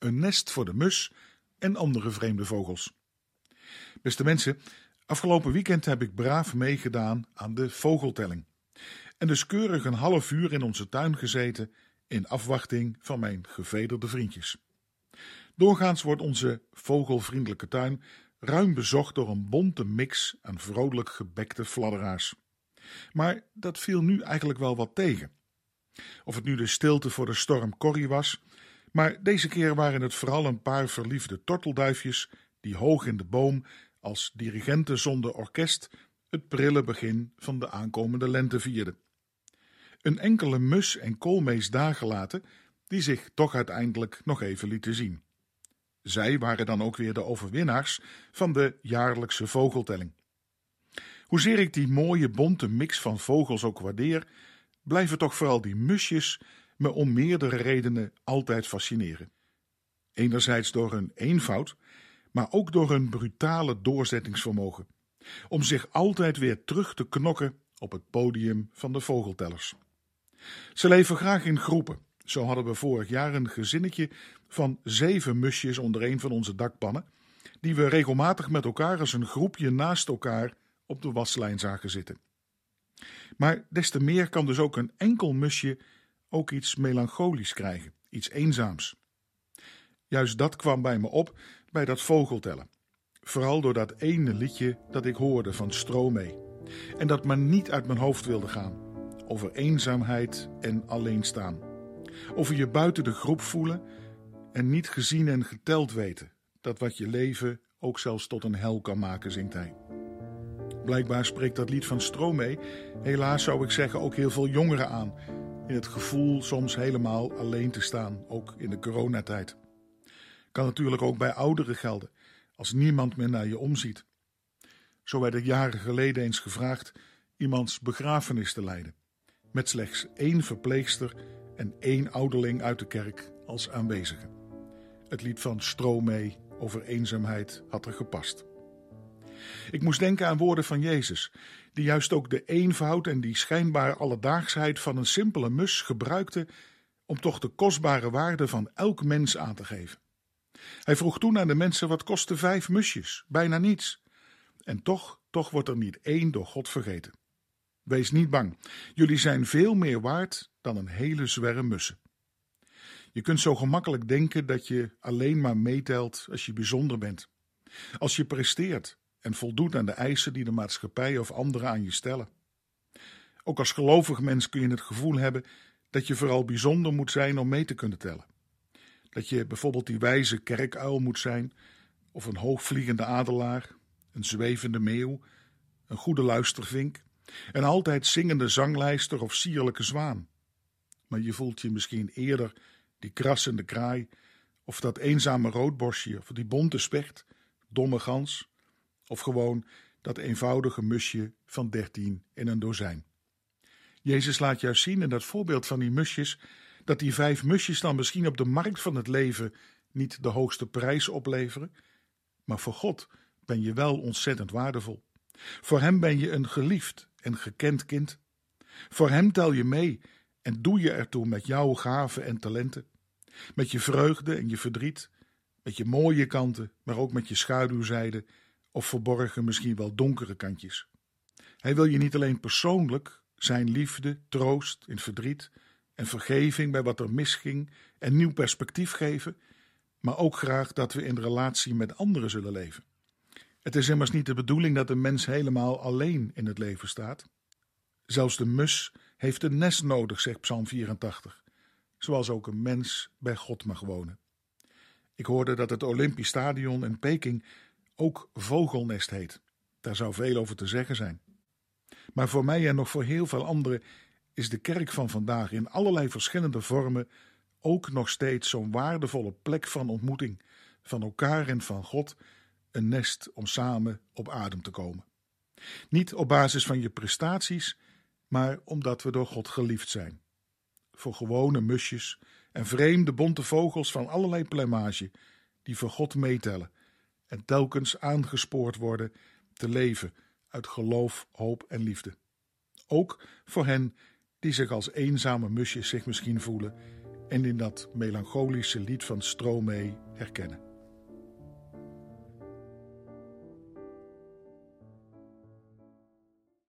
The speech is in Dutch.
een nest voor de mus en andere vreemde vogels. Beste mensen, afgelopen weekend heb ik braaf meegedaan aan de vogeltelling. En dus keurig een half uur in onze tuin gezeten in afwachting van mijn gevederde vriendjes. Doorgaans wordt onze vogelvriendelijke tuin ruim bezocht door een bonte mix aan vrolijk gebekte fladderaars. Maar dat viel nu eigenlijk wel wat tegen. Of het nu de stilte voor de storm Corrie was, maar deze keer waren het vooral een paar verliefde tortelduifjes die hoog in de boom als dirigenten zonder orkest het prille begin van de aankomende lente vierden. Een enkele mus en koolmees daargelaten, die zich toch uiteindelijk nog even lieten zien. Zij waren dan ook weer de overwinnaars van de jaarlijkse vogeltelling. Hoezeer ik die mooie bonte mix van vogels ook waardeer, blijven toch vooral die musjes me om meerdere redenen altijd fascineren. Enerzijds door hun eenvoud, maar ook door hun brutale doorzettingsvermogen, om zich altijd weer terug te knokken op het podium van de vogeltellers. Ze leven graag in groepen. Zo hadden we vorig jaar een gezinnetje van zeven musjes onder een van onze dakpannen, die we regelmatig met elkaar als een groepje naast elkaar op de waslijn zagen zitten. Maar des te meer kan dus ook een enkel musje ook iets melancholisch krijgen, iets eenzaams. Juist dat kwam bij me op bij dat vogeltellen. Vooral door dat ene liedje dat ik hoorde van Stromee. En dat maar niet uit mijn hoofd wilde gaan. Over eenzaamheid en alleenstaan. Over je buiten de groep voelen en niet gezien en geteld weten. Dat wat je leven ook zelfs tot een hel kan maken, zingt hij. Blijkbaar spreekt dat lied van Stromee, helaas zou ik zeggen, ook heel veel jongeren aan. In het gevoel soms helemaal alleen te staan, ook in de coronatijd. Kan natuurlijk ook bij ouderen gelden, als niemand meer naar je omziet. Zo werd ik jaren geleden eens gevraagd iemands begrafenis te leiden, met slechts één verpleegster en één ouderling uit de kerk als aanwezige. Het lied van Stromee over eenzaamheid had er gepast. Ik moest denken aan woorden van Jezus, die juist ook de eenvoud en die schijnbare alledaagsheid van een simpele mus gebruikte om toch de kostbare waarde van elk mens aan te geven. Hij vroeg toen aan de mensen: wat kosten vijf musjes? Bijna niets. En toch, toch wordt er niet één door God vergeten. Wees niet bang, jullie zijn veel meer waard dan een hele zwerm mussen. Je kunt zo gemakkelijk denken dat je alleen maar meetelt als je bijzonder bent. Als je presteert en voldoet aan de eisen die de maatschappij of anderen aan je stellen. Ook als gelovig mens kun je het gevoel hebben dat je vooral bijzonder moet zijn om mee te kunnen tellen. Dat je bijvoorbeeld die wijze kerkuil moet zijn, of een hoogvliegende adelaar, een zwevende meeuw, een goede luistervink, een altijd zingende zanglijster of sierlijke zwaan. Maar je voelt je misschien eerder die krassende kraai, of dat eenzame roodborstje, of die bonte specht, domme gans, of gewoon dat eenvoudige musje van dertien in een dozijn. Jezus laat juist zien in dat voorbeeld van die musjes dat die vijf musjes dan misschien op de markt van het leven niet de hoogste prijs opleveren, maar voor God ben je wel ontzettend waardevol. Voor Hem ben je een geliefd en gekend kind. Voor Hem tel je mee en doe je ertoe met jouw gaven en talenten. Met je vreugde en je verdriet, met je mooie kanten, maar ook met je schaduwzijde of verborgen misschien wel donkere kantjes. Hij wil je niet alleen persoonlijk zijn liefde, troost in verdriet en vergeving bij wat er misging en nieuw perspectief geven, maar ook graag dat we in relatie met anderen zullen leven. Het is immers niet de bedoeling dat de mens helemaal alleen in het leven staat. Zelfs de mus heeft een nest nodig, zegt Psalm 84, zoals ook een mens bij God mag wonen. Ik hoorde dat het Olympisch Stadion in Peking ook vogelnest heet. Daar zou veel over te zeggen zijn. Maar voor mij en nog voor heel veel anderen is de kerk van vandaag in allerlei verschillende vormen ook nog steeds zo'n waardevolle plek van ontmoeting van elkaar en van God, een nest om samen op adem te komen. Niet op basis van je prestaties, maar omdat we door God geliefd zijn. Voor gewone musjes en vreemde bonte vogels van allerlei plumage die voor God meetellen en telkens aangespoord worden te leven uit geloof, hoop en liefde. Ook voor hen die zich als eenzame musjes zich misschien voelen en in dat melancholische lied van Stromae herkennen.